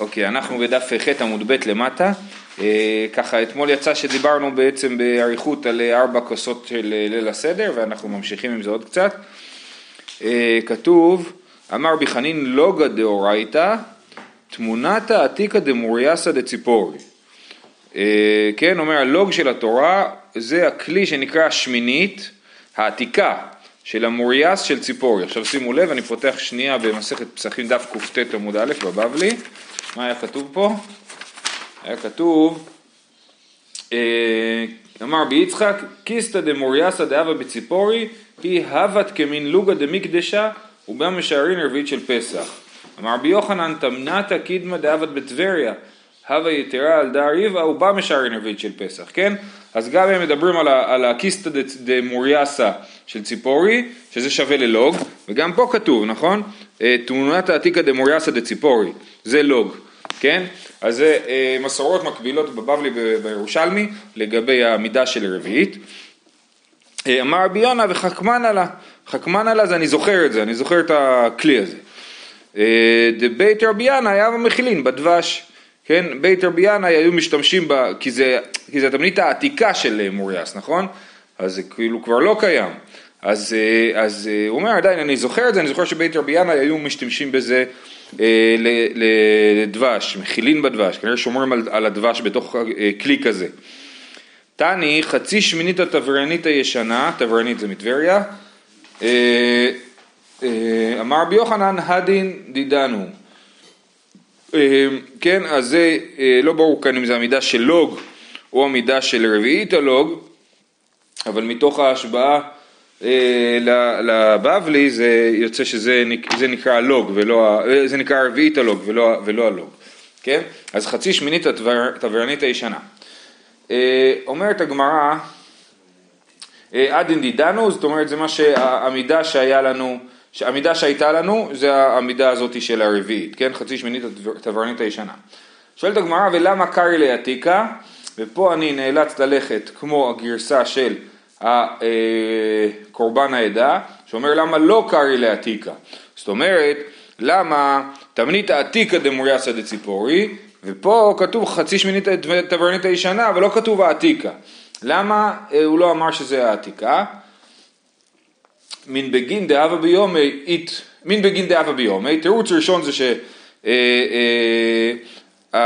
אוקיי, אנחנו בדף ח' עמוד ב' למטה. אה, ככה, אתמול יצא שדיברנו בעצם באריכות על ארבע כוסות של ליל הסדר, ואנחנו ממשיכים עם זה עוד קצת. אה, כתוב, אמר בי חנין לוגה דאורייתא, תמונתא עתיקא דמורייסא דציפורי. אה, כן, אומר הלוג של התורה זה הכלי שנקרא השמינית העתיקה של המורייס של ציפורי. עכשיו שימו לב, אני פותח שנייה במסכת פסחים דף קט עמוד א' בבבלי. מה היה כתוב פה? היה כתוב, אה, אמר בי יצחק, קיסתא דמורייסא דאבה בציפורי, היא הבת כמין לוגה דמקדשה ובה משערין רביעית של פסח. אמר בי יוחנן, תמנתא קידמא דאבת בטבריה, הווה יתרה על דה ריבה ובה משערין רביעית של פסח, כן? אז גם הם מדברים על הקיסתא דמורייסא של ציפורי, שזה שווה ללוג, וגם פה כתוב, נכון? אה, תמונת העתיקה דמורייסא דציפורי, זה לוג, כן? אז זה אה, מסורות מקבילות בבבלי בירושלמי לגבי העמידה של רביעית. אה, אמר רבי יונה וחכמנה לה, חכמנה לה זה אני זוכר את זה, אני זוכר את הכלי הזה. דבית רבי ינא היה במחילין, בדבש, כן, בית רבי ינא היו משתמשים בה, כי זה, כי זה התבנית העתיקה של מוריאס, נכון? אז זה כאילו כבר לא קיים. אז, אה, אז אה, הוא אומר עדיין אני זוכר את זה, אני זוכר שבית רבי ינאי היו משתמשים בזה אה, לדבש, מכילים בדבש, כנראה שומרים על, על הדבש בתוך כלי כזה. תני חצי שמינית התברנית הישנה, תברנית זה מטבריה, אמר רבי יוחנן הדין דידנו. כן, אז זה לא ברור כאן אם זה עמידה של לוג או עמידה של רביעית הלוג, אבל מתוך ההשבעה לבבלי זה יוצא שזה זה נקרא הלוג ולא, אה, זה נקרא הרביעית הלוג ולא, ולא הלוג, כן? אז חצי שמינית התברנית הישנה. אה, אומרת הגמרא, עדין דידנו, זאת אומרת זה מה שהעמידה שהיה לנו, העמידה שהייתה לנו זה העמידה הזאת של הרביעית, כן? חצי שמינית התברנית הישנה. שואלת הגמרא ולמה קרעי לעתיקה? ופה אני נאלץ ללכת כמו הגרסה של קורבן העדה, שאומר למה לא קרעי לעתיקה. זאת אומרת, למה תמנית העתיקה דמורייסא דציפורי, ופה כתוב חצי שמינית תברנית הישנה, אבל לא כתוב העתיקה. למה אה, הוא לא אמר שזה העתיקה? מן בגין דאבה ביומי, מן בגין דאבה ביומי, תירוץ ראשון זה שרבי אה,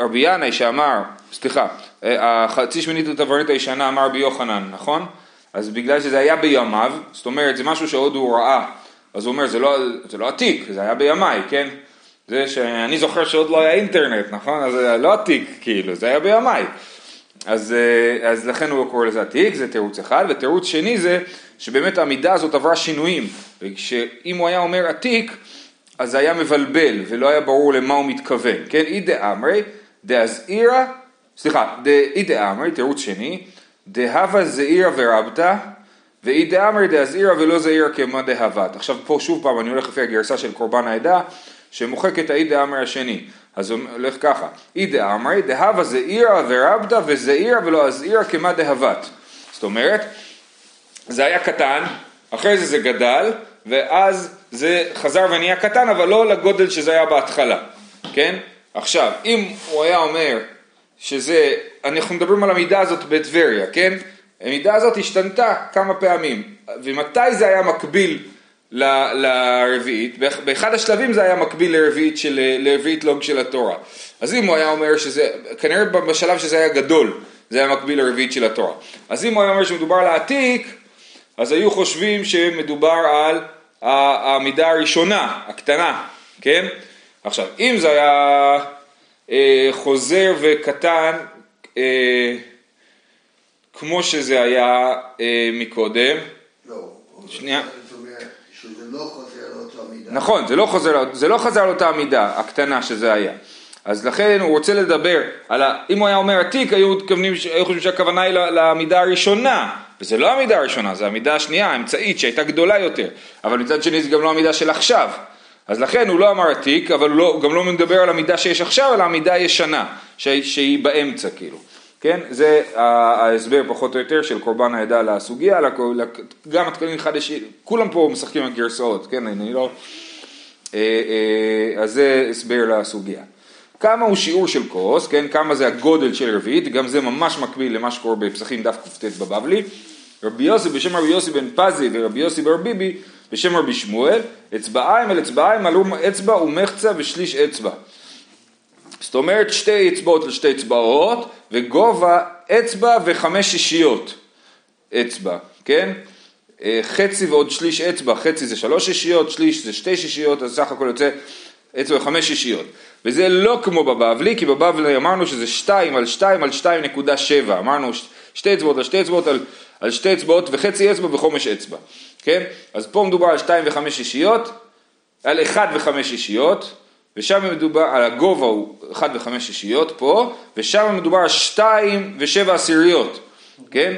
אה, ינאי שאמר, סליחה, החצי שמינית לתברנית הישנה אמר רבי יוחנן, נכון? אז בגלל שזה היה בימיו, זאת אומרת זה משהו שעוד הוא ראה, אז הוא אומר זה לא, זה לא עתיק, זה היה בימיי, כן? זה שאני זוכר שעוד לא היה אינטרנט, נכון? אז זה לא עתיק כאילו, זה היה בימיי. אז, אה, אז לכן הוא קורא לזה עתיק, זה תירוץ אחד, ותירוץ שני זה שבאמת העמידה הזאת עברה שינויים, ושאם הוא היה אומר עתיק, אז זה היה מבלבל ולא היה ברור למה הוא מתכוון, כן? אי דאמרי, דאזעירא סליחה, דאי דאמרי, תירוץ שני, דהבה זעירא ורבתא, ואי דאמרי דאזעירא ולא זעירא כמה דהבת. עכשיו פה שוב פעם אני הולך לפי הגרסה של קורבן העדה, שמוחק את האי דאמרי השני. אז הוא הולך ככה, אי דאמרי, דהבה זעירא ורבתא וזעירא ולא אזעירא כמה דהבת. זאת אומרת, זה היה קטן, אחרי זה זה גדל, ואז זה חזר ונהיה קטן, אבל לא לגודל שזה היה בהתחלה, כן? עכשיו, אם הוא היה אומר שזה, אנחנו מדברים על המידה הזאת בטבריה, כן? המידה הזאת השתנתה כמה פעמים, ומתי זה היה מקביל ל, לרביעית? באחד השלבים זה היה מקביל לרביעית, של, לרביעית לוג של התורה. אז אם הוא היה אומר שזה, כנראה בשלב שזה היה גדול, זה היה מקביל לרביעית של התורה. אז אם הוא היה אומר שמדובר על העתיק, אז היו חושבים שמדובר על העמידה הראשונה, הקטנה, כן? עכשיו, אם זה היה... אה, חוזר וקטן אה, כמו שזה היה אה, מקודם. לא, שנייה. שזה לא חוזר לאותה מידה. נכון, זה לא חוזר, זה לא חזר לאותה מידה הקטנה שזה היה. אז לכן הוא רוצה לדבר על ה... אם הוא היה אומר עתיק, היו מתכוונים, היו חושבים שהכוונה היא למידה הראשונה, וזה לא המידה הראשונה, זה המידה השנייה, האמצעית, שהייתה גדולה יותר, אבל מצד שני זה גם לא המידה של עכשיו. אז לכן הוא לא אמר עתיק, אבל הוא, לא, גם לא מדבר על המידה שיש עכשיו, אלא המידה הישנה, שהיא, שהיא באמצע כאילו. כן? זה ההסבר פחות או יותר של קורבן העדה לסוגיה, גם התקנים חדשים, כולם פה משחקים על גרסאות, כן? אני לא... אה, אה, אז זה הסבר לסוגיה. כמה הוא שיעור של כוס, כן, כמה זה הגודל של רביעית, גם זה ממש מקביל למה שקורה בפסחים דף קט בבבלי. רבי יוסי בשם רבי יוסי בן פזי ורבי יוסי בר ביבי בשם רבי שמואל, אצבעיים אל אצבעיים עלו אצבע ומחצה ושליש אצבע. זאת אומרת שתי אצבעות לשתי אצבעות וגובה אצבע וחמש שישיות אצבע, כן? אה, חצי ועוד שליש אצבע, חצי זה שלוש שישיות, שליש זה שתי שישיות, אז סך הכל יוצא אצבע וחמש שישיות. וזה לא כמו בבבלי, כי בבבלי אמרנו שזה שתיים על שתיים על שתיים נקודה שבע, אמרנו שתי אצבעות על שתי אצבעות על, על שתי אצבעות וחצי אצבע וחומש אצבע, כן? אז פה מדובר על שתיים וחמש שישיות, על אחד וחמש שישיות, ושם מדובר, על הגובה הוא אחד וחמש שישיות פה, ושם מדובר על שתיים ושבע עשיריות, כן?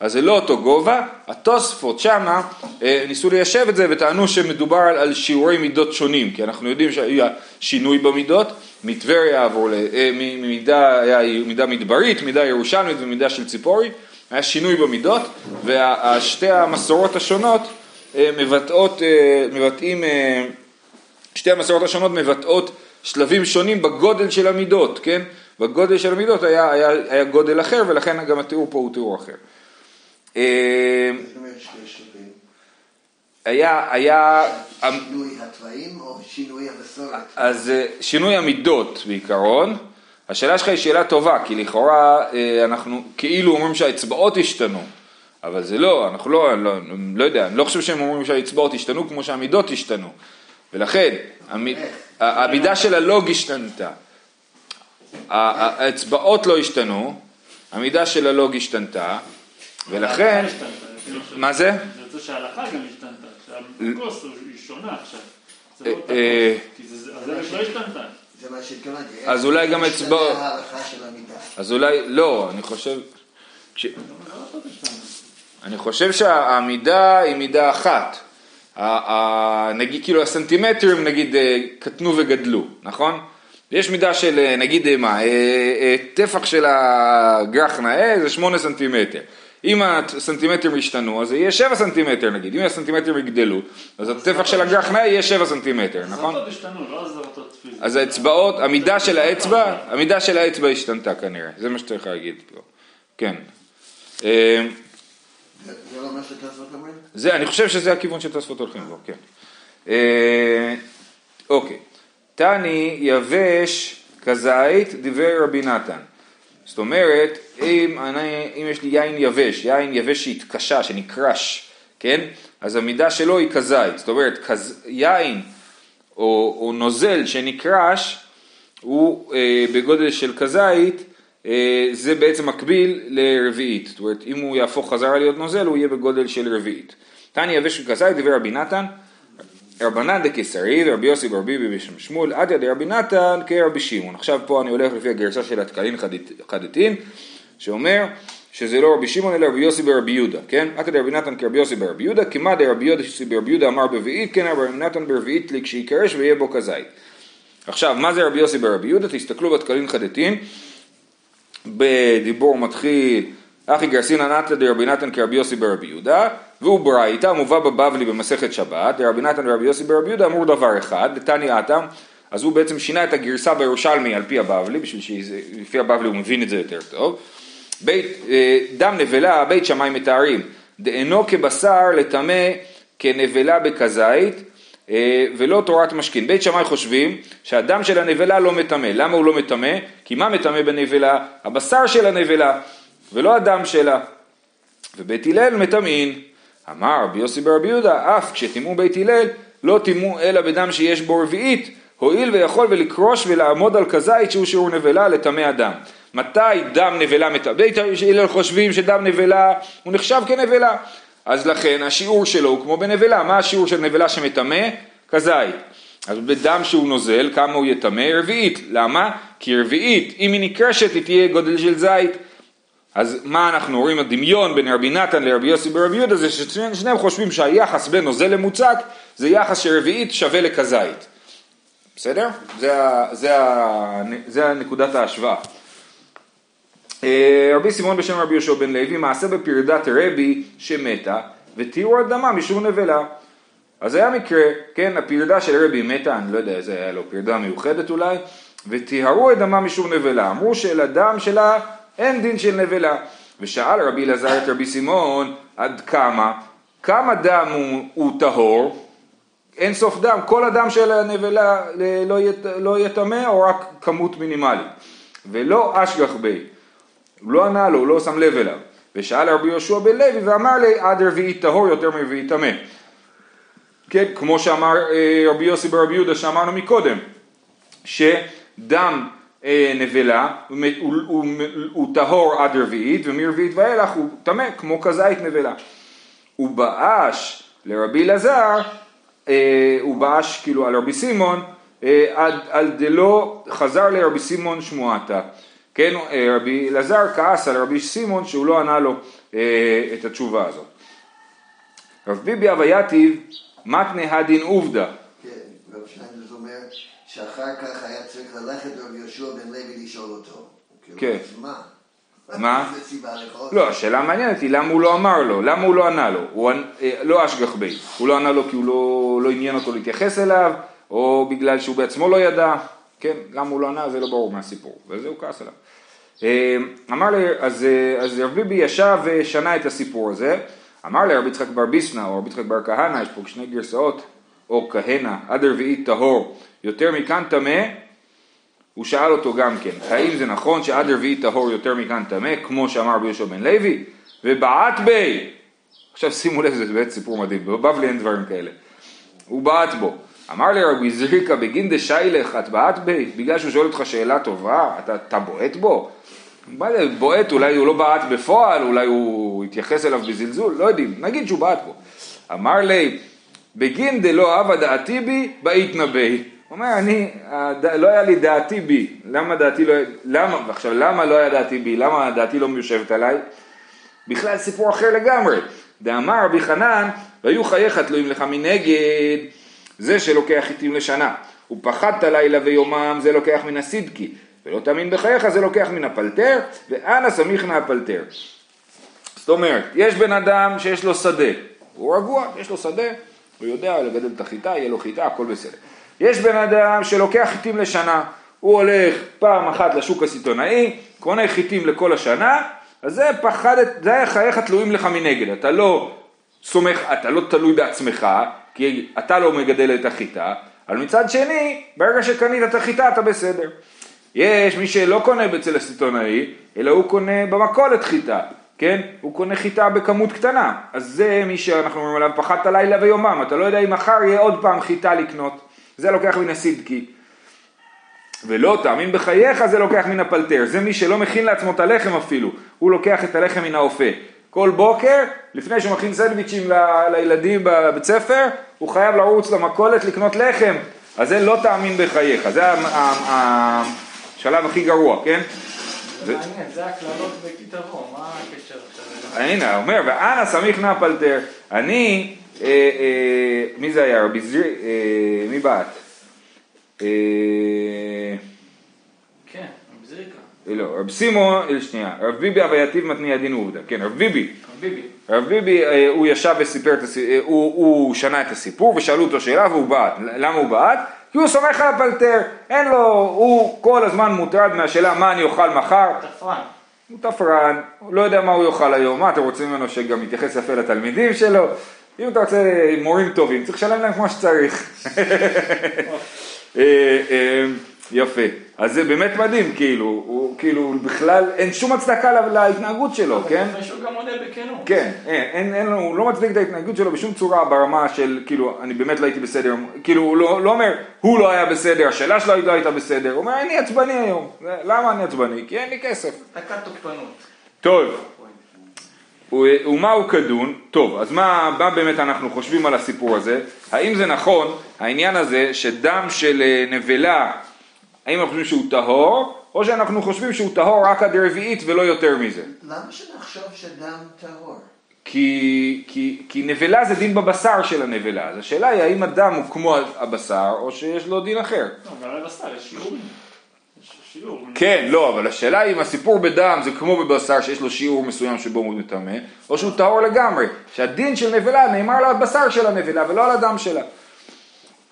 אז זה לא אותו גובה, התוספות שמה אה, ניסו ליישב את זה וטענו שמדובר על, שיעורי מידות שונים, כי אנחנו יודעים שהיה שינוי במידות, מטבריה עבור, אה, היה מידה מדברית, מידה ירושלמית ומידה של ציפורי, היה שינוי במידות, ושתי המסורות השונות אה, מבטאות, מבטאים, שתי המסורות השונות מבטאות שלבים שונים בגודל של המידות, כן? בגודל של המידות היה, היה, היה גודל אחר ולכן גם התיאור פה הוא תיאור אחר. היה, היה... שינוי התוואים או שינוי המסורת? אז אה, שינוי המידות בעיקרון. השאלה שלך היא שאלה טובה, כי לכאורה אה, אנחנו כאילו אומרים שהאצבעות השתנו, אבל זה לא, אנחנו לא, לא, לא יודע, אני לא חושב שהם אומרים שהאצבעות השתנו כמו שהמידות השתנו, ולכן המידה של הלוג השתנתה, האצבעות לא השתנו, המידה של הלוג השתנתה, ולכן, מה זה? זה יוצא שההלכה גם השתנתה, שהכוס היא שונה עכשיו. זה לא אה, כי זה לא השתנתה. זה מה שהתכוונתי. אז אולי גם אצבעות. אז אולי, לא, אני חושב... אני חושב שהעמידה היא מידה אחת. נגיד כאילו הסנטימטרים נגיד אה, קטנו וגדלו, נכון? יש מידה של אה, נגיד מה, טפח של הגרח נאה זה שמונה סנטימטר. אם הסנטימטרים ישתנו, אז זה יהיה 7 סנטימטר נגיד, אם הסנטימטרים יגדלו, אז הטפח של הגחנה יהיה 7 סנטימטר, נכון? לא אז האצבעות, המידה של האצבע, המידה של האצבע השתנתה כנראה, זה מה שצריך להגיד פה, כן. אה, זה לא מה שתוספות אומרים? זה, אני חושב שזה הכיוון שתוספות הולכים בו, כן. אה, אוקיי, תני יבש כזית דיבר רבי נתן. זאת אומרת, אם, אני, אם יש לי יין יבש, יין יבש שהתקשה, שנקרש, כן? אז המידה שלו היא כזית. זאת אומרת, כז, יין או, או נוזל שנקרש הוא אה, בגודל של כזית, אה, זה בעצם מקביל לרביעית. זאת אומרת, אם הוא יהפוך חזרה להיות נוזל, הוא יהיה בגודל של רביעית. תני יבש וכזית, דבר רבי נתן, רבנן דקיסרי ורבי יוסי ברבי בשם שמואל, עד ידי רבי נתן כרבי שמעון. עכשיו פה אני הולך לפי הגרסה של התקלין חדתין, שאומר שזה לא רבי שמעון אלא רבי יוסי ברבי יהודה, כן? עד ידי רבי נתן כרבי יוסי ברבי יהודה, כמה דרבי יוסי ברבי יהודה אמר ברביעית, כן רבי נתן ברביעית לי כשיקרש ויהיה בו כזית. עכשיו, מה זה רבי יוסי ברבי יהודה? תסתכלו בתקלין חדתין, בדיבור מתחיל אחי גרסינא נתא דרבי נתן כרבי יוסי ברבי יהודה, והוא ברייתא מובא בבבלי במסכת שבת, דרבי נתן ורבי יוסי ברבי יהודה אמור דבר אחד, דתני עתם, אז הוא בעצם שינה את הגרסה בירושלמי על פי הבבלי, בשביל שלפי הבבלי הוא מבין את זה יותר טוב. בית, אה, דם נבלה, בית שמאי מתארים, דאינו כבשר לטמא כנבלה בכזית, אה, ולא תורת משכין. בית שמאי חושבים שהדם של הנבלה לא מטמא. למה הוא לא מטמא? כי מה מטמא בנבלה? הבשר של הנבלה. ולא הדם שלה. ובית הלל מטמאין. אמר רבי יוסי ברבי יהודה, אף כשטימאו בית הלל, לא טימאו אלא בדם שיש בו רביעית, הואיל ויכול ולקרוש ולעמוד על כזית שהוא שיעור נבלה לטמא הדם. מתי דם נבלה מטמא? בית הלל חושבים שדם נבלה הוא נחשב כנבלה. אז לכן השיעור שלו הוא כמו בנבלה. מה השיעור של נבלה שמטמא? כזית. אז בדם שהוא נוזל, כמה הוא יטמא? רביעית. למה? כי רביעית, אם היא נקרשת, היא תהיה גודל של זית. אז מה אנחנו רואים, הדמיון בין רבי נתן לרבי יוסי ברבי יהודה זה ששניהם חושבים שהיחס בין נוזל למוצק זה יחס שרביעית שווה לכזית. בסדר? זה, זה, זה נקודת ההשוואה. אה, רבי סימון בשם רבי יהושע בן לוי מעשה בפרדת רבי שמתה ותיאור אדמה משום נבלה. אז היה מקרה, כן, הפרדה של רבי מתה, אני לא יודע איזה היה לו, פרדה מיוחדת אולי, וטיהרו את דמה משום נבלה, אמרו שלדם שלה אין דין של נבלה. ושאל רבי אלעזר את רבי סימון, עד כמה, כמה דם הוא, הוא טהור? אין סוף דם, כל הדם של הנבלה לא יהיה לא טמא או רק כמות מינימלית. ולא אשגח בי, לא ענה לו, לא שם לב אליו. ושאל רבי יהושע בן לוי ואמר לי עד רביעי טהור יותר מרביעי טמא. כן, כמו שאמר אה, רבי יוסי ברבי יהודה שאמרנו מקודם, שדם אה, נבלה הוא, הוא, הוא, הוא טהור עד רביעית ומרביעית ואילך הוא טמא כמו כזית נבלה. ובאש לרבי אלעזר, אה, הוא באש כאילו על רבי סימון, עד, על דלא חזר לרבי סימון שמועתה. כן, רבי אלעזר כעס על רבי סימון שהוא לא ענה לו את התשובה הזאת. רב ביבי אבייתיב מתנה הדין עובדה. כן, רב שטיינזרס אומר שאחר כך היה צריך ללכת לרב יהושע בן לוי לשאול אותו. כאילו, כן. מה? מה? לא, השאלה המעניינת היא למה הוא לא אמר לו, למה הוא לא ענה לו, הוא אה, לא אשגח בי, הוא לא ענה לו כי הוא לא, לא עניין אותו להתייחס אליו, או בגלל שהוא בעצמו לא ידע, כן, למה הוא לא ענה זה לא ברור מהסיפור, וזה הוא כעס עליו. אה, אמר לי, אז, אה, אז רב ביבי ישב ושנה את הסיפור הזה, אמר לרבי יצחק בר ביסנא או רבי יצחק בר כהנא, יש פה שני גרסאות, או כהנא, עד רביעית טהור, יותר מכאן טמא, הוא שאל אותו גם כן, האם זה נכון שעד רביעית טהור יותר מכאן טמא, כמו שאמר רבי יהושע בן לוי, ובעט בי, עכשיו שימו לב, זה באמת סיפור מדהים, בבבלי אין דברים כאלה, הוא בעט בו, אמר לרבי זריקה בגין דשיילך את בעט בי, בגלל שהוא שואל אותך שאלה טובה, אתה, אתה בועט בו? מה זה בועט, אולי הוא לא בעט בפועל, אולי הוא התייחס אליו בזלזול, לא יודעים, נגיד שהוא בעט בו. אמר לי, בגין דלא הווה דעתי בי, בעיתנא. הוא אומר, אני. לא היה לי דעתי בי, למה דעתי לא, למה, עכשיו למה לא היה דעתי בי, למה דעתי לא מיושבת עליי? בכלל סיפור אחר לגמרי. דאמר רבי חנן, והיו חייך תלויים לך מנגד, זה שלוקח חיטים לשנה. ופחדת לילה ויומם, זה לוקח מן הסידקי. ולא תאמין בחייך זה לוקח מן הפלטר, ואנא סמיכנא אפלטר. זאת אומרת, יש בן אדם שיש לו שדה, הוא רגוע, יש לו שדה, הוא יודע לגדל את החיטה, יהיה לו חיטה, הכל בסדר. יש בן אדם שלוקח חיטים לשנה, הוא הולך פעם אחת לשוק הסיטונאי, קונה חיטים לכל השנה, אז זה פחדת, זה חייך תלויים לך מנגד, אתה לא סומך, אתה לא תלוי בעצמך, כי אתה לא מגדל את החיטה, אבל מצד שני, ברגע שקנית את החיטה אתה בסדר. יש מי שלא קונה אצל הסיטונאי, אלא הוא קונה במכולת חיטה, כן? הוא קונה חיטה בכמות קטנה. אז זה מי שאנחנו אומרים עליו, פחדת לילה ויומם, אתה לא יודע אם מחר יהיה עוד פעם חיטה לקנות. זה לוקח מן הסידקי. ולא תאמין בחייך זה לוקח מן הפלטר, זה מי שלא מכין לעצמו את הלחם אפילו, הוא לוקח את הלחם מן האופה. כל בוקר, לפני שהוא מכין סנדוויצ'ים ל- לילדים בבית ספר, הוא חייב לרוץ למכולת לקנות לחם, אז זה לא תאמין בחייך, זה השלב הכי גרוע, כן? זה מעניין, זה הקללות בכיתבו, מה הקשר עכשיו? הנה, אומר, ואנא סמיך נא פלטר, אני, מי זה היה? רבי זרי, אה, מי בעט? אה, כן, זריקה. לא, רב סימון, אה, שנייה, רב ביבי אבייתיב מתניע דין עובדה, כן, רב ביבי. רב ביבי, אה, הוא ישב וסיפר, הוא, שנה את הסיפור ושאלו אותו שאלה והוא בעט, למה הוא בעט? כי הוא סומך על הפלטר, אין לו, הוא כל הזמן מוטרד מהשאלה מה אני אוכל מחר, תפרן. הוא תפרן, הוא לא יודע מה הוא יאכל היום, מה אתם רוצים ממנו שגם יתייחס יפה לתלמידים שלו? אם אתה רוצה מורים טובים, צריך לשלם להם כמו שצריך. אה, אה, יפה, אז זה באמת מדהים, כאילו, הוא כאילו בכלל, אין שום הצדקה לה- להתנהגות שלו, כן? אבל שהוא גם עונה בכנות. כן, אין, אין, אין הוא לא מצדיק את ההתנהגות שלו בשום צורה ברמה של כאילו, אני באמת לא הייתי בסדר, כאילו הוא לא, לא אומר, הוא לא היה בסדר, השאלה שלו לא הייתה בסדר, הוא אומר, אני עצבני היום, למה אני עצבני? כי אין לי כסף. דקת תוקפנות. טוב, ומה הוא כדון? טוב, אז מה, מה באמת אנחנו חושבים על הסיפור הזה? האם זה נכון, העניין הזה, שדם של אה, נבלה, האם אנחנו חושבים שהוא טהור, או שאנחנו חושבים שהוא טהור רק עד רביעית ולא יותר מזה? למה שנחשוב שדם טהור? כי, כי, כי נבלה זה דין בבשר של הנבלה, אז השאלה היא האם הדם הוא כמו הבשר או שיש לו דין אחר. אבל על הבשר יש שיעורים. שיעור. כן, לא, אבל השאלה היא אם הסיפור בדם זה כמו בבשר שיש לו שיעור מסוים שבו הוא מטמא, או שהוא טהור לגמרי, שהדין של נבלה נאמר על הבשר של הנבלה ולא על הדם שלה.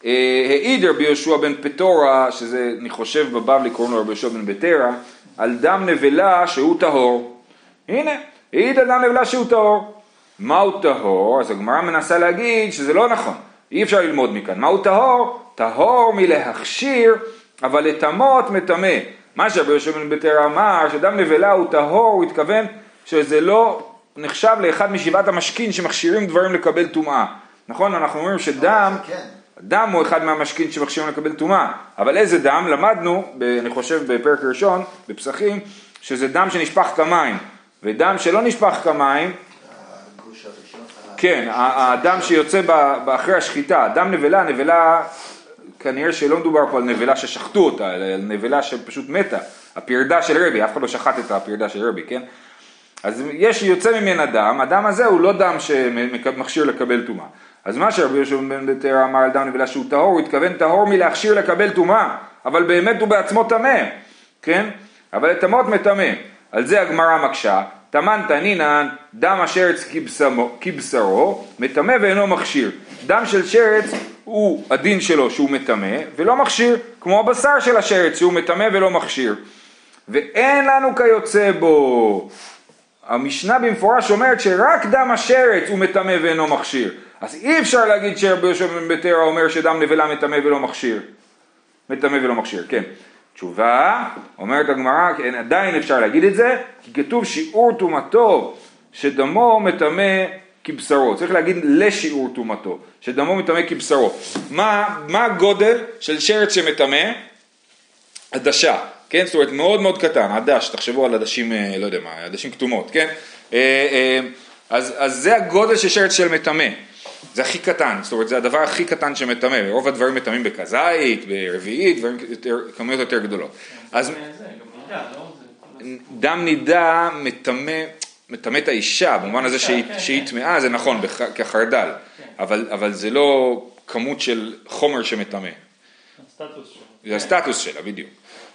אה, העיד רבי יהושע בן פטורה, שזה אני חושב בבבלי קוראים לו רבי יהושע בן בטרה, על דם נבלה שהוא טהור. הנה, העיד על דם נבלה שהוא טהור. מהו טהור? אז הגמרא מנסה להגיד שזה לא נכון, אי אפשר ללמוד מכאן. מהו טהור? טהור מלהכשיר, אבל לטמות מטמא. מה שרבי יהושע בן בטרה אמר, שדם נבלה הוא טהור, הוא התכוון שזה לא נחשב לאחד משבעת המשכין שמכשירים דברים לקבל טומאה. נכון? אנחנו אומרים שדם... כן. דם הוא אחד מהמשכין שמכשירים לקבל טומאה, אבל איזה דם? למדנו, ב, אני חושב בפרק ראשון, בפסחים, שזה דם שנשפך כמים, ודם שלא נשפך כמים, הגוש הראשון. ה- כן, הדם שיוצא אחרי השחיטה, דם נבלה, נבלה, כנראה שלא מדובר פה על נבלה ששחטו אותה, אלא על נבלה שפשוט מתה, הפרדה של רבי, אף אחד לא שחט את הפרדה של רבי, כן? אז יש, יוצא ממנה דם, הדם הזה הוא לא דם שמכשיר לקבל טומאה. אז מה שרבי יהושע בן בטרה אמר על דם נבלה שהוא טהור, הוא התכוון טהור מלהכשיר לקבל טומאה, אבל באמת הוא בעצמו טמא, כן? אבל לטמאות מטמא. על זה הגמרא מקשה, טמן תנינן, דם השרץ כבשרו, מטמא ואינו מכשיר. דם של שרץ הוא הדין שלו שהוא מטמא ולא מכשיר, כמו הבשר של השרץ שהוא מטמא ולא מכשיר. ואין לנו כיוצא בו. המשנה במפורש אומרת שרק דם השרץ הוא מטמא ואינו מכשיר. אז אי אפשר להגיד שרבי יהושע בן בטרה אומר שדם נבלה מטמא ולא מכשיר. מטמא ולא מכשיר, כן. תשובה, אומרת הגמרא, כן, עדיין אפשר להגיד את זה, כי כתוב שיעור טומאתו שדמו מטמא כבשרו. צריך להגיד לשיעור טומאתו, שדמו מטמא כבשרו. מה, מה הגודל של שרץ שמטמא? עדשה, כן? זאת אומרת מאוד מאוד קטן, עדש, תחשבו על עדשים, אה, לא יודע מה, עדשים כתומות, כן? אה, אה, אז, אז זה הגודל של שרץ של מטמא, זה הכי קטן, זאת אומרת זה הדבר הכי קטן שמטמא, רוב הדברים מטמאים בכזית, ברביעית, דברים יותר, כמויות יותר גדולות. אז לא? דם נידה מטמא, מטמא את האישה, במובן הזה שהיא, כן, כן. טמאה זה נכון, כחרדל, אבל, אבל זה לא כמות של חומר שמטמא. הסטטוס שלו. זה הסטטוס שלה, בדיוק.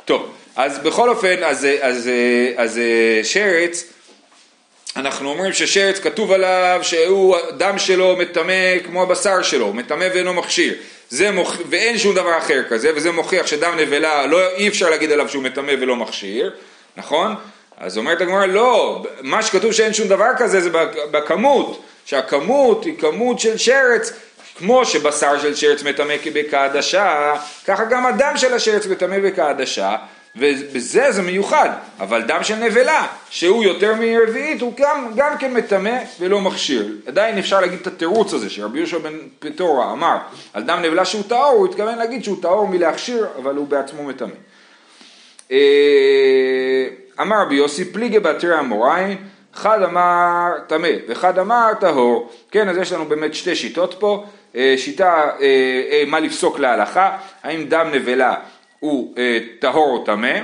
טוב, אז בכל אופן, אז, אז, אז שרץ, אנחנו אומרים ששרץ כתוב עליו שהוא, דם שלו מטמא כמו הבשר שלו, מטמא ואינו מכשיר. זה מוכ... ואין שום דבר אחר כזה, וזה מוכיח שדם נבלה, לא, אי אפשר להגיד עליו שהוא מטמא ולא מכשיר, נכון? אז אומרת הגמרא, לא, מה שכתוב שאין שום דבר כזה זה בכמות, שהכמות היא כמות של שרץ, כמו שבשר של שרץ מטמא כעדשה, ככה גם הדם של השרץ מטמא בכעדשה, ובזה זה מיוחד, אבל דם של נבלה, שהוא יותר מרביעית, הוא גם, גם כן מטמא ולא מכשיר. עדיין אפשר להגיד את התירוץ הזה, שרבי יהושע בן פטורה אמר על דם נבלה שהוא טהור, הוא התכוון להגיד שהוא טהור מלהכשיר, אבל הוא בעצמו מטמא. אה, אמר רבי יוסי פליגי בתרא אמוריים, אחד אמר טמא ואחד אמר טהור, כן אז יש לנו באמת שתי שיטות פה, אה, שיטה אה, מה לפסוק להלכה, האם דם נבלה הוא אה, טהור או טמא,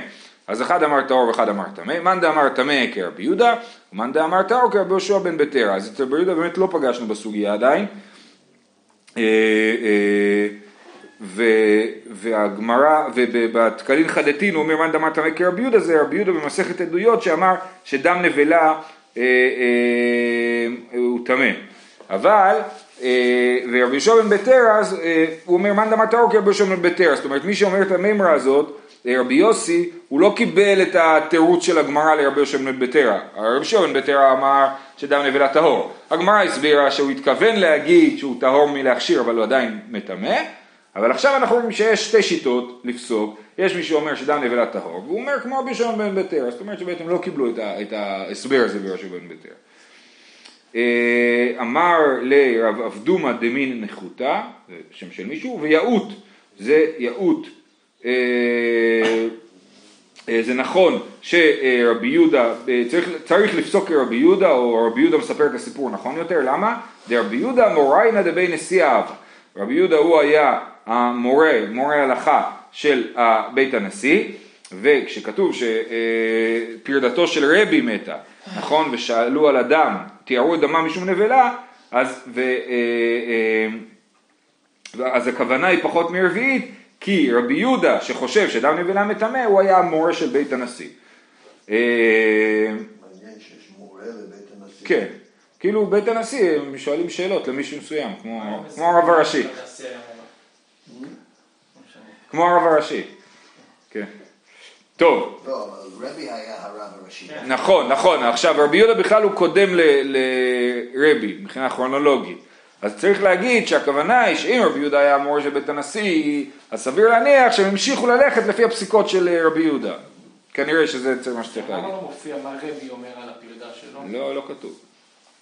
אז אחד אמר טהור ואחד אמר טמא, מאן דאמר טמא כרבי יהודה, ומאן דאמר טהור כרבי יהושע בן בטרה, אז את רבי יהודה באמת לא פגשנו בסוגיה עדיין, אה, אה, ו- והגמרא, ובתקלין חדתין הוא אומר מאן דאמר טמא כרבי יהודה זה רבי יהודה במסכת עדויות שאמר שדם נבלה אה, אה, הוא טמא, אבל ורבי יהושע בן בטרה אז אה, הוא אומר מאן דאמר טהור כרבי יהושע בן בטרה, זאת אומרת מי שאומר את המימרה הזאת רבי יוסי, הוא לא קיבל את התירוץ של הגמרא לרבי יהושע בן בטרה. רבי יהושע בן בטרה אמר שדם נבלה טהור. הגמרא הסבירה שהוא התכוון להגיד שהוא טהור מלהכשיר, אבל הוא עדיין מטמא. אבל עכשיו אנחנו רואים שיש שתי שיטות לפסוק. יש מי שאומר שדם נבלה טהור, והוא אומר כמו רבי יהושע בן בטרה. זאת אומרת שבעצם לא קיבלו את ההסבר הזה ברבי יהושע בן בטרה. אה, אמר לרב אבדומה דמין נחותה, זה שם של מישהו, ויהות, זה יהות. אה, אה, זה נכון שרבי יהודה, צריך, צריך לפסוק כרבי יהודה, או רבי יהודה מספר את הסיפור נכון יותר, למה? דרבי יהודה מוריינה דבי נשיאיו. רבי יהודה הוא היה המורה, מורה הלכה של בית הנשיא, וכשכתוב שפרדתו של רבי מתה, נכון, ושאלו על הדם, תיארו את דמה משום נבלה, אז, ו, אה, אה, אז הכוונה היא פחות מרביעית, כי רבי יהודה שחושב שדם נבלה מטמא הוא היה המורה של בית הנשיא. אה, מעניין שיש מורה לבית הנשיא. כן, כאילו בית הנשיא הם שואלים שאלות למישהו מסוים, כמו כמו הרב הראשי, כמו הרב הראשי. כן. טוב, לא, אבל רבי היה הרב הראשי. נכון, נכון, עכשיו רבי יהודה בכלל הוא קודם ל- לרבי מבחינה כרונולוגית, אז צריך להגיד שהכוונה היא שאם רבי יהודה היה המורה של בית הנשיא, אז סביר להניח שהם המשיכו ללכת לפי הפסיקות של אה, רבי יהודה. כנראה שזה צריך מה שצריך למה להגיד. לא מופיע מה רבי אומר על הפרדה שלו? לא, לא כתוב.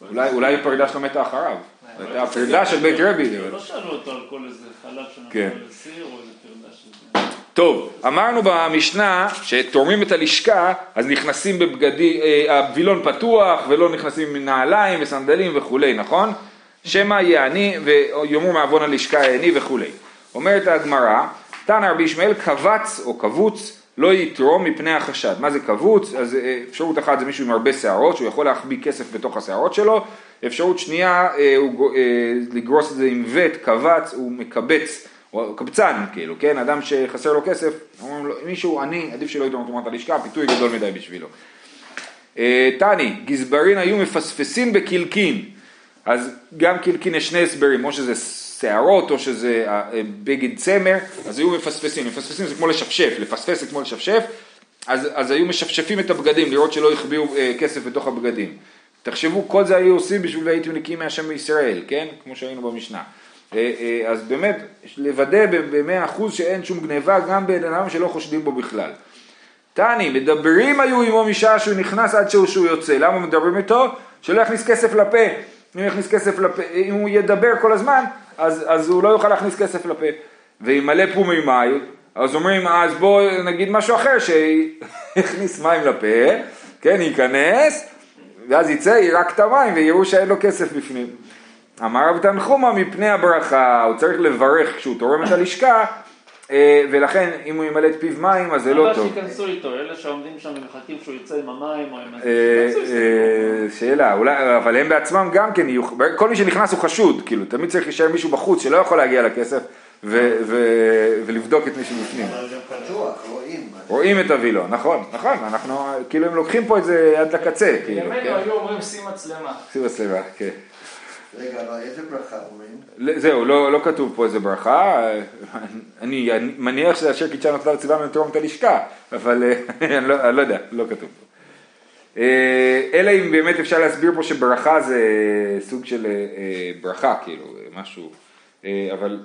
אולי, אולי הפרידה שלו מתה אחריו. הייתה הפרידה של בית רבי. לא שאלו אותו על כל איזה חלב כן. שנתנו לסיר או איזה. טוב, אמרנו במשנה שתורמים את הלשכה, אז נכנסים בבגדי, אה, הווילון פתוח ולא נכנסים עם נעליים וסנדלים וכולי, נכון? שמא יעני ויאמרו מעוון הלשכה העני וכולי. אומרת הגמרא, תנא רבי ישמעאל קבץ או קבוץ לא יתרום מפני החשד. מה זה קבוץ? אז אה, אפשרות אחת זה מישהו עם הרבה שערות, שהוא יכול להחביא כסף בתוך השערות שלו. אפשרות שנייה, אה, הוא אה, לגרוס את זה עם וט, קבץ, הוא מקבץ, או קבצן כאילו, כן? אדם שחסר לו כסף, אומרים לו, מישהו עני, עדיף שלא יתרום תרומת הלשכה, פיתוי גדול מדי בשבילו. אה, תני, גזברין היו מפספסים בקלקין, אז גם קלקין יש שני הסברים, או שזה שערות או שזה אה, אה, בגד צמר, אז היו מפספסים, מפספסים זה כמו לשפשף, לפספס זה כמו לשפשף, אז, אז היו משפשפים את הבגדים, לראות שלא החביאו אה, כסף בתוך הבגדים. תחשבו, כל זה היו עושים בשביל והייתם נקיים מהשם בישראל, כן? כמו שראינו במשנה. אה, אה, אז באמת, לוודא במאה אחוז שאין שום גניבה גם בין אדם שלא חושדים בו בכלל. תני, מדברים היו עמו משעה שהוא נכנס עד שהוא, שהוא יוצא. למה מדברים איתו? שלא יכניס כסף לפה. אם הוא יכניס כסף לפה, אם הוא ידבר כל הזמן, אז, אז הוא לא יוכל להכניס כסף לפה. וימלא פומי מים, אז אומרים, אז בואו נגיד משהו אחר, שיכניס מים לפה, כן, ייכנס, ואז יצא, יירק את המים ויראו שאין לו כסף בפנים. אמר רב תנחומה מפני הברכה, הוא צריך לברך כשהוא תורם את הלשכה, אה, ולכן אם הוא ימלא את פיו מים אז זה לא אבל טוב. שייכנסו איתו, אלה שעומדים שם ומחכים שהוא יצא עם המים או עם אה. אה, שאלה, אולי, אבל הם בעצמם גם כן יהיו, כל מי שנכנס הוא חשוד, כאילו, תמיד צריך להישאר מישהו בחוץ שלא יכול להגיע לכסף ולבדוק את מי שבפנים. אבל רואים. את הווילון, נכון, נכון, אנחנו, כאילו הם לוקחים פה את זה עד לקצה, כאילו, כן. היו אומרים שים מצלמה. שים מצלמה, כן. רגע, אבל איזה ברכה אומרים? זהו, לא, לא כתוב פה איזה ברכה, אני אני מניח שזה אשר קידשנו תלת ציווה לתרום את הלשכה, אבל אה, אני, לא, אני לא יודע, לא כתוב פה. אה, אלא אם באמת אפשר להסביר פה שברכה זה סוג של אה, ברכה, כאילו, משהו, אבל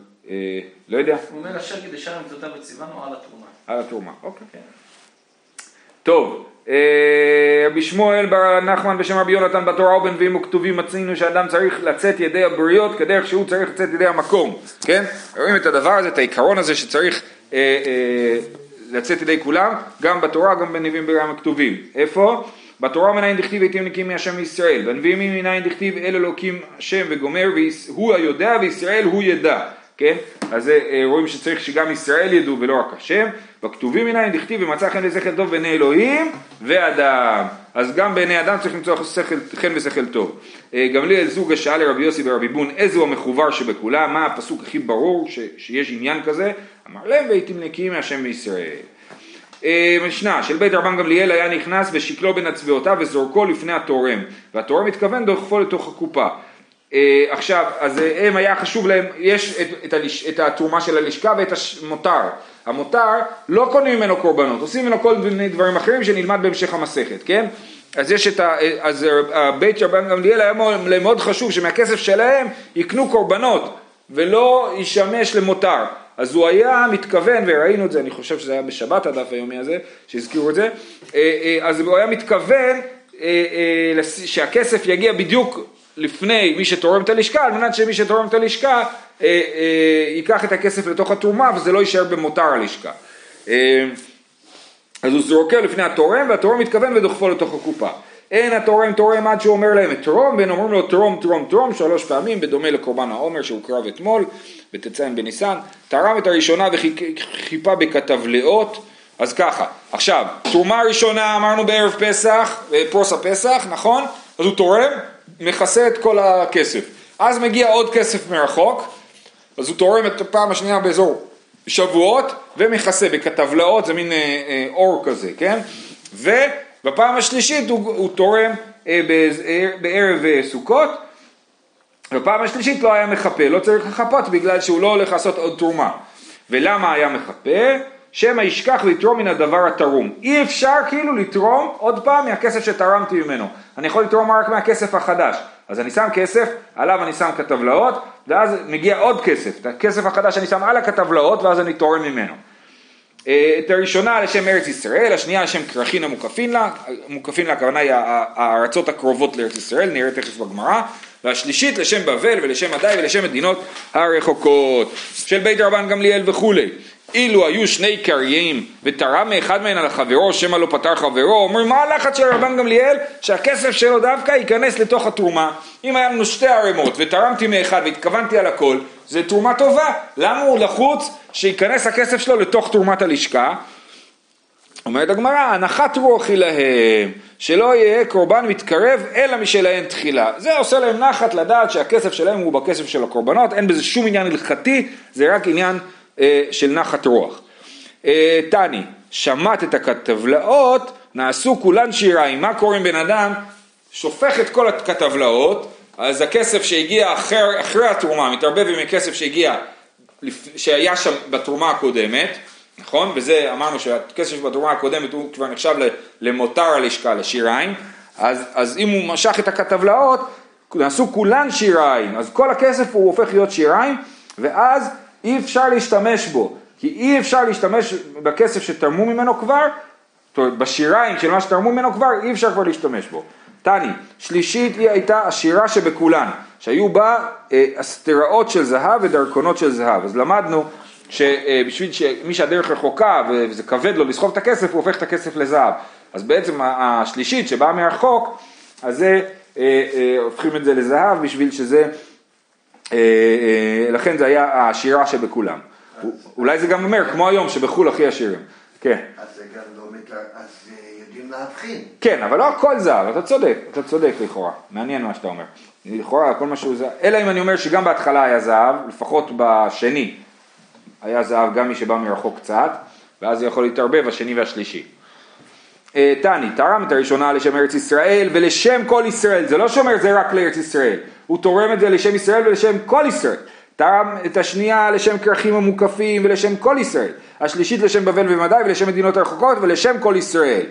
לא יודע, הוא אומר אשר קידשנו מיתותיו וציוונו על התרומה. על התרומה, אוקיי. טוב, אה, רבי שמואל בר נחמן בשם רבי יונתן בתורה ובנביאים וכתובים מצינו שאדם צריך לצאת ידי הבריות כדרך שהוא צריך לצאת ידי המקום, כן? רואים את הדבר הזה, את העיקרון הזה שצריך אה, אה, לצאת ידי כולם, גם בתורה, גם בנביאים וגם הכתובים. איפה? בתורה מנין דכתיב הייתם נקיים מהשם מישראל, בנביאים מנין דכתיב אל אלוקים השם וגומר, והוא היודע וישראל הוא ידע. כן? אז אה, רואים שצריך שגם ישראל ידעו ולא רק השם. בכתובים מנין דכתיב ומצא חן ושכל טוב בעיני אלוהים ואדם. אז גם בעיני אדם צריך למצוא שכל, חן ושכל טוב. אה, גמליאל זוג שאל לרבי יוסי ורבי בון איזה הוא המחובר שבכולם, מה הפסוק הכי ברור ש, שיש עניין כזה? אמר להם והייתם נקיים מהשם מישראל. אה, משנה של בית רבן גמליאל היה נכנס ושקלו בין אצבעותיו וזורקו לפני התורם והתורם התכוון דוחפו לתוך הקופה עכשיו, אז אה, הם היה חשוב להם, יש את, את, הלש, את התרומה של הלשכה ואת המותר. המותר, לא קונים ממנו קורבנות, עושים ממנו כל מיני דברים אחרים שנלמד בהמשך המסכת, כן? אז יש את ה... אז הבית רבן גמליאל היה מאוד, חשוב שמהכסף שלהם יקנו קורבנות ולא ישמש למותר. אז הוא היה מתכוון, וראינו את זה, אני חושב שזה היה בשבת הדף היומי הזה, שהזכירו את זה, אה, אה, אז הוא היה מתכוון אה, שהכסף יגיע בדיוק לפני מי שתורם את הלשכה, על מנת שמי שתורם את הלשכה אה, אה, ייקח את הכסף לתוך התרומה וזה לא יישאר במותר הלשכה. אה, אז הוא זורקה לפני התורם והתורם מתכוון ודוחפו לתוך הקופה. אין התורם תורם עד שהוא אומר להם את תרום, בין אומרים לו תרום תרום תרום שלוש פעמים בדומה לקורבן העומר שהוקרב אתמול בט"ז בניסן, תרם את הראשונה וחיפה בכתבלאות, אז ככה, עכשיו, תרומה ראשונה אמרנו בערב פסח, פרוס הפסח, נכון? אז הוא תורם, מכסה את כל הכסף. אז מגיע עוד כסף מרחוק, אז הוא תורם את הפעם השנייה באזור שבועות ומכסה בכתבלאות, זה מין אה, אה, אור כזה, כן? ובפעם השלישית הוא, הוא תורם אה, בערב אה, סוכות, בפעם השלישית לא היה מכפה, לא צריך לחפות בגלל שהוא לא הולך לעשות עוד תרומה. ולמה היה מכפה? שמא ישכח לתרום מן הדבר התרום. אי אפשר כאילו לתרום עוד פעם מהכסף שתרמתי ממנו. אני יכול לתרום רק מהכסף החדש. אז אני שם כסף, עליו אני שם כתבלאות, ואז מגיע עוד כסף. את הכסף החדש אני שם על הכתבלאות, ואז אני תורם ממנו. אה, את הראשונה לשם ארץ ישראל, השנייה לשם כרכין המוקפין לה, מוקפין לה הכוונה היא הארצות הקרובות לארץ ישראל, נראה תכף בגמרא, והשלישית לשם בבל ולשם עדי ולשם מדינות הרחוקות, של בית רבן גמליאל וכולי. אילו היו שני קריים ותרם מאחד מהן על חברו שמא לא פטר חברו אומרים מה הלחץ של רבן גמליאל? שהכסף שלו דווקא ייכנס לתוך התרומה. אם היה לנו שתי ערימות ותרמתי מאחד והתכוונתי על הכל זה תרומה טובה. למה הוא לחוץ שייכנס הכסף שלו לתוך תרומת הלשכה אומרת הגמרא, הנחת רוח היא להם, שלא יהיה קורבן מתקרב אלא משלהם תחילה. זה עושה להם נחת לדעת שהכסף שלהם הוא בכסף של הקורבנות, אין בזה שום עניין הלכתי, זה רק עניין אה, של נחת רוח. אה, תני, שמט את הכתבלאות, נעשו כולן שיריים. מה קורה אם בן אדם שופך את כל הכתבלאות, אז הכסף שהגיע אחר, אחרי התרומה מתערבב עם הכסף שהגיע, שהיה שם בתרומה הקודמת, נכון? וזה אמרנו שהכסף בתרומה הקודמת הוא כבר נחשב למותר הלשכה, לשיריים, אז, אז אם הוא משך את הכתבלאות, נעשו כולן שיריים, אז כל הכסף הוא הופך להיות שיריים, ואז אי אפשר להשתמש בו, כי אי אפשר להשתמש בכסף שתרמו ממנו כבר, בשיריים של מה שתרמו ממנו כבר, אי אפשר כבר להשתמש בו. תני, שלישית היא הייתה השירה שבכולן, שהיו בה אה, של זהב ודרכונות של זהב. אז למדנו שבשביל שמי שהדרך רחוקה וזה כבד לו לסחוב את הכסף, הוא הופך את הכסף לזהב. אז בעצם השלישית שבאה מרחוק, אז זה, אה, אה, הופכים את זה לזהב בשביל שזה, אה, לכן זה היה השירה שבכולם. אולי זה גם אומר, כמו היום, שבחו"ל הכי עשירים. כן. אז זה גם לא מתר... אז יודעים להבחין. כן, אבל לא הכל זהב, אתה צודק, אתה צודק לכאורה. מעניין מה שאתה אומר. לכאורה, כל מה שהוא זהב, אלא אם אני אומר שגם בהתחלה היה זהב, לפחות בשני. היה זהב גם מי שבא מרחוק קצת, ואז זה יכול להתערבב השני והשלישי. אה, תני, תרם את הראשונה לשם ארץ ישראל ולשם כל ישראל, זה לא שאומר זה רק לארץ ישראל, הוא תורם את זה לשם ישראל ולשם כל ישראל. תרם את השנייה לשם כרכים המוקפים ולשם כל ישראל, השלישית לשם בבל ומדי ולשם מדינות הרחוקות ולשם כל ישראל.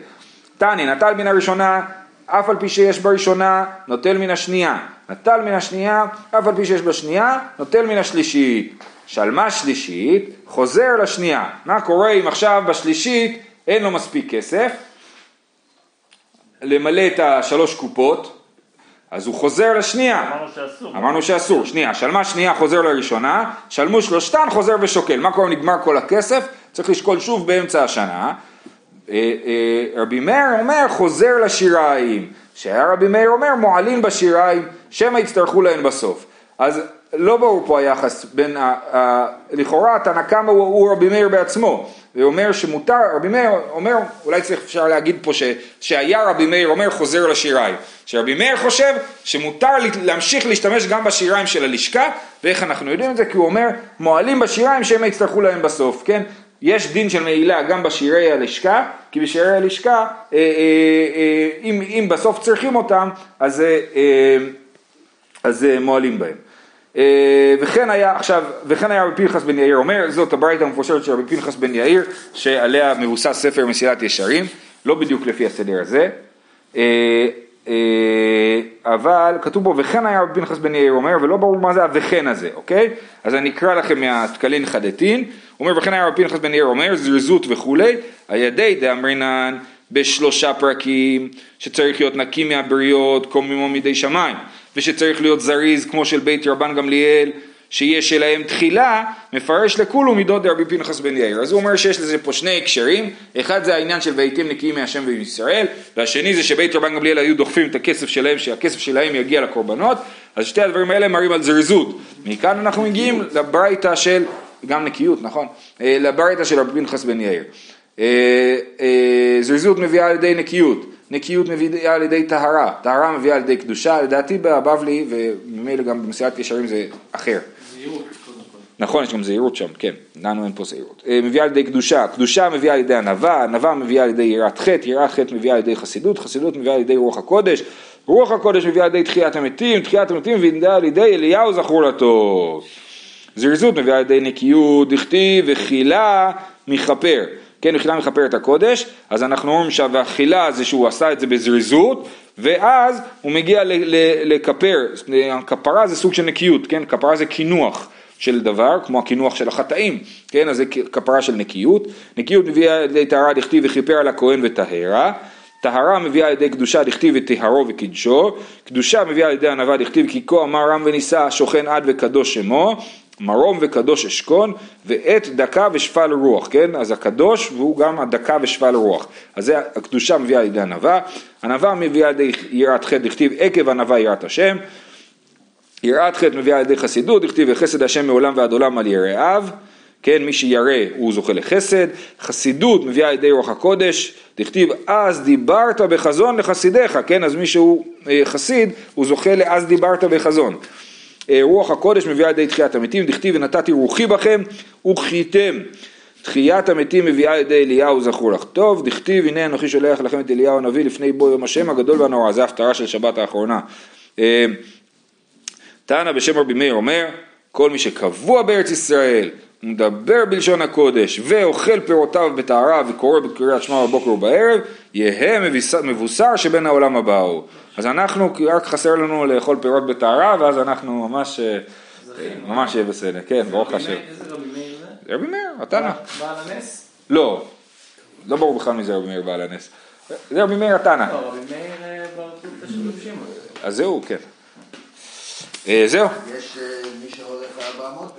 תני, נטל מן הראשונה אף על פי שיש בראשונה, נוטל מן השנייה. נטל מן השנייה, אף על פי שיש בשנייה, נוטל מן השלישית. שלמה שלישית, חוזר לשנייה. מה קורה אם עכשיו בשלישית אין לו מספיק כסף למלא את השלוש קופות, אז הוא חוזר לשנייה. אמרנו שאסור. אמרנו שאסור, שנייה, שלמה שנייה חוזר לראשונה, שלמו שלושתן חוזר ושוקל. מה קורה אם נגמר כל הכסף? צריך לשקול שוב באמצע השנה. אה, אה, רבי מאיר אומר חוזר לשיריים, שהיה רבי מאיר אומר מועלים בשיריים, שמא יצטרכו להן בסוף. אז לא ברור פה היחס בין, ה, ה, לכאורה תנא קמא הוא, הוא רבי מאיר בעצמו, ואומר שמותר, רבי מאיר אומר, אולי צריך אפשר להגיד פה ש, שהיה רבי מאיר אומר חוזר לשיריים, שרבי מאיר חושב שמותר להמשיך להשתמש גם בשיריים של הלשכה, ואיך אנחנו יודעים את זה? כי הוא אומר מועלים בשיריים שהם יצטרכו להם בסוף, כן? יש דין של מעילה גם בשירי הלשכה, כי בשירי הלשכה, אה, אה, אה, אם, אם בסוף צריכים אותם, אז, אז מועלים בהם. אה, וכן היה עכשיו, וכן היה רבי פנחס בן יאיר אומר, זאת הברייתא המפושרת של רבי פנחס בן יאיר, שעליה מבוסס ספר מסילת ישרים, לא בדיוק לפי הסדר הזה, אה, אה, אבל כתוב בו וכן היה רבי פנחס בן יאיר אומר, ולא ברור מה זה ה"וכן" הזה, אוקיי? אז אני אקרא לכם מהתקלין חדתין, הוא אומר וכן היה רבי פנחס בן יאיר אומר, זריזות וכולי, הידי דאמרינן בשלושה פרקים, שצריך להיות נקי מהבריות, קוממו מידי שמיים. ושצריך להיות זריז כמו של בית רבן גמליאל, שיש שלהם תחילה, מפרש לכולו מידות דרבי פנחס בן יאיר. אז הוא אומר שיש לזה פה שני הקשרים, אחד זה העניין של והייתם נקיים מהשם ומישראל, והשני זה שבית רבן גמליאל היו דוחפים את הכסף שלהם, שהכסף שלהם יגיע לקורבנות, אז שתי הדברים האלה מראים על זריזות. מכאן אנחנו מגיעים לברייתא של, גם נקיות, נכון? אה, לברייתא של רבי פנחס בן יאיר. אה, אה, זריזות מביאה על ידי נקיות. נקיות מביאה על ידי טהרה, טהרה מביאה על ידי קדושה, לדעתי בבבלי וממילא גם במסיעת ישרים זה אחר. זהירות. נכון, יש גם זהירות שם, כן, לנו אין פה זהירות. אה, מביאה על ידי קדושה, קדושה מביאה על ידי ענווה, ענווה מביאה על ידי יראת חטא, יראת חטא מביאה על ידי חסידות, חסידות מביאה על ידי רוח הקודש, רוח הקודש מביאה על ידי תחיית המתים, תחיית המתים מביאה על ידי אליהו זכור לטוב. זריזות מביאה על ידי נקיות, דכתיב וחילה מכפר. כן, מחילה מכפר את הקודש, אז אנחנו אומרים שהחילה זה שהוא עשה את זה בזריזות, ואז הוא מגיע לכפר, כפרה זה סוג של נקיות, כן, כפרה זה קינוח של דבר, כמו הקינוח של החטאים, כן, אז זה כפרה של נקיות, נקיות מביאה על ידי טהרה דכתיב וכיפר על הכהן וטהרה, טהרה מביאה על ידי קדושה דכתיב וטהרו וקדשו, קדושה מביאה על ידי ענווה דכתיב כי כה אמר רם ונישא שוכן עד וקדוש שמו, מרום וקדוש אשכון ועת דקה ושפל רוח, כן? אז הקדוש והוא גם הדקה ושפל רוח. אז זה הקדושה מביאה על ידי ענווה, ענווה מביאה על ידי יראת חטא דכתיב עקב ענווה יראת השם, יראת חטא מביאה על ידי חסידות, דכתיב וחסד השם מעולם ועד עולם על יראיו, כן, מי שירא הוא זוכה לחסד, חסידות מביאה על ידי רוח הקודש, דכתיב אז דיברת בחזון לחסידיך, כן, אז מי שהוא אה, חסיד הוא זוכה לאז דיברת בחזון. אה, רוח הקודש מביאה ידי תחיית המתים, דכתיב ונתתי רוחי בכם וחייתם. תחיית המתים מביאה ידי אליהו זכור לך טוב, דכתיב הנה אנוכי שולח לכם את אליהו הנביא לפני בוא יום השם הגדול והנורא, זה ההפטרה של שבת האחרונה. אה, תנא בשם רבי מאיר אומר, כל מי שקבוע בארץ ישראל, מדבר בלשון הקודש ואוכל פירותיו בטהרה וקורא בקריאת שמע בבוקר ובערב, יהא מבוסר שבין העולם הבא הוא. אז אנחנו, רק חסר לנו לאכול פירות בטהרה, ואז אנחנו ממש, אה, ממש יהיה בסדר. כן, ברוך השם. איזה רבי מאיר זה? רבי מאיר, התנא. בעל הנס? לא, לא ברור בכלל מי זה רבי מאיר בעל הנס. זה רבי מאיר התנא. לא, רבי מאיר אה, רבי שמעון. אז זהו, כן. אה, זהו. יש מי שהולך 400